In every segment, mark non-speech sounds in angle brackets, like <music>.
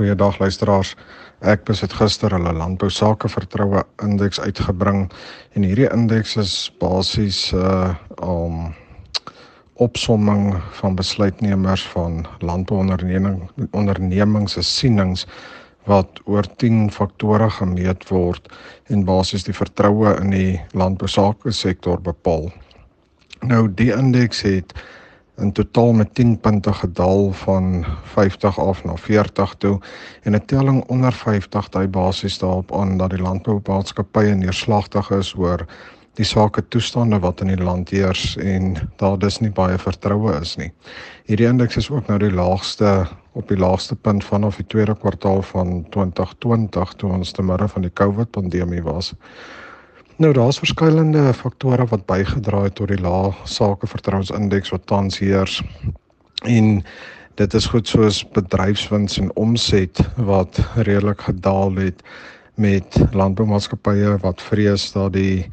Goeiedag luisteraars. Ek besit gister hulle landbou sake vertroue indeks uitgebring en hierdie indeks is basies 'n uh, um, opsomming van besluitnemers van landbouonderneming ondernemings se sienings wat oor 10 faktore gemeet word en basies die vertroue in die landbou sake sektor bepaal. Nou die indeks het in totaal met 10 punte gedaal van 50 af na 40 toe en 'n telling onder 50 dui basies daarop aan dat die landboumaatskappye neerslagtig is oor die sake toestande wat in die land heers en daar dus nie baie vertroue is nie. Hierdie indeks is ook nou die laagste op die laagste punt vanaf die tweede kwartaal van 2020 toe ons te midde van die COVID pandemie was. Nou daar's verskillende faktore wat bygedra het tot die lae sakevertrouensindeks wat tans heers. En dit is goed soos bedryfswins en omset wat redelik gedaal het met landboumaatskappye wat vrees dat die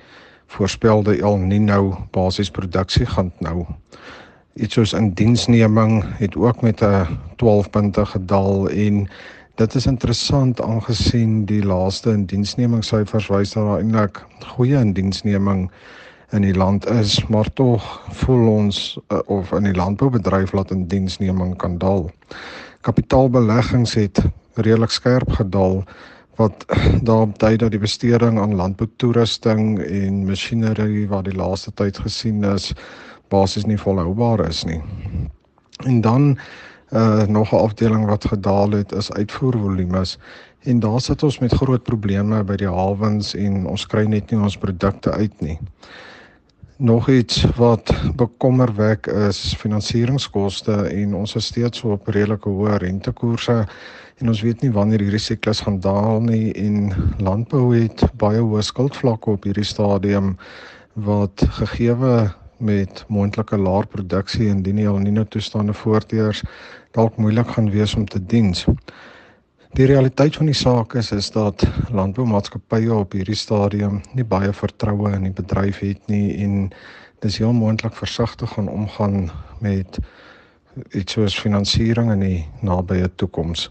voorspelde El Niño basisproduksie gaan nou. Iets soos indiensneming het ook met 'n 12 punte gedaal en Dit is interessant aangesien die laaste indiensnemingssyfers wys dat daar eintlik goeie indiensneming in die land is, maar tog voel ons uh, of in die landboubedryf laat indiensneming kan daal. Kapitaalbeleggings het redelik skerp gedaal wat <clears throat> daarop dui dat die besteding aan landboutoerusting en masjinerie wat die laaste tyd gesien is basies nie volhoubaar is nie. En dan uh nog 'n afdeling wat gedaal het is uitvoervolumes en daar sit ons met groot probleme by die hawens en ons kry net nie ons produkte uit nie. Nog iets wat bekommerwek is finansieringskoste en ons is steeds op redelike hoë rentekoerse en ons weet nie wanneer hierdie siklus gaan daal nie en landbou het baie hoë skuldvlakke op hierdie stadium wat gegeewe met moontlike laer produksie indien die El Niño toestande voortduur dalk moeilik gaan wees om te diens. Die realiteit van die saak is is dat landboumaatskappye op hierdie stadium nie baie vertroue in die bedryf het nie en dis heel moontlik versigtig gaan omgaan met iets soos finansiering in die nabye toekoms.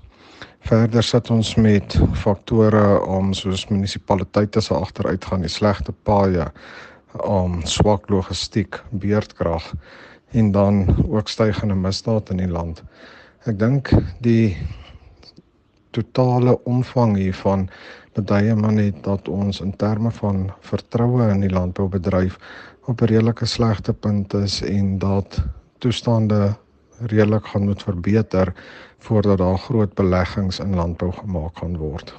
Verder sit ons met faktore om soos munisipaliteite se agteruitgaan, die slegte paaie, om swak logistiek, beerdkrag en dan ook stygende misdaad in die land. Ek dink die totale omvang hiervan bedui maar net dat ons in terme van vertroue in die landboubedryf op 'n redelike slegte punt is en dat toestande redelik gaan moet verbeter voordat daar groot beleggings in landbou gemaak gaan word.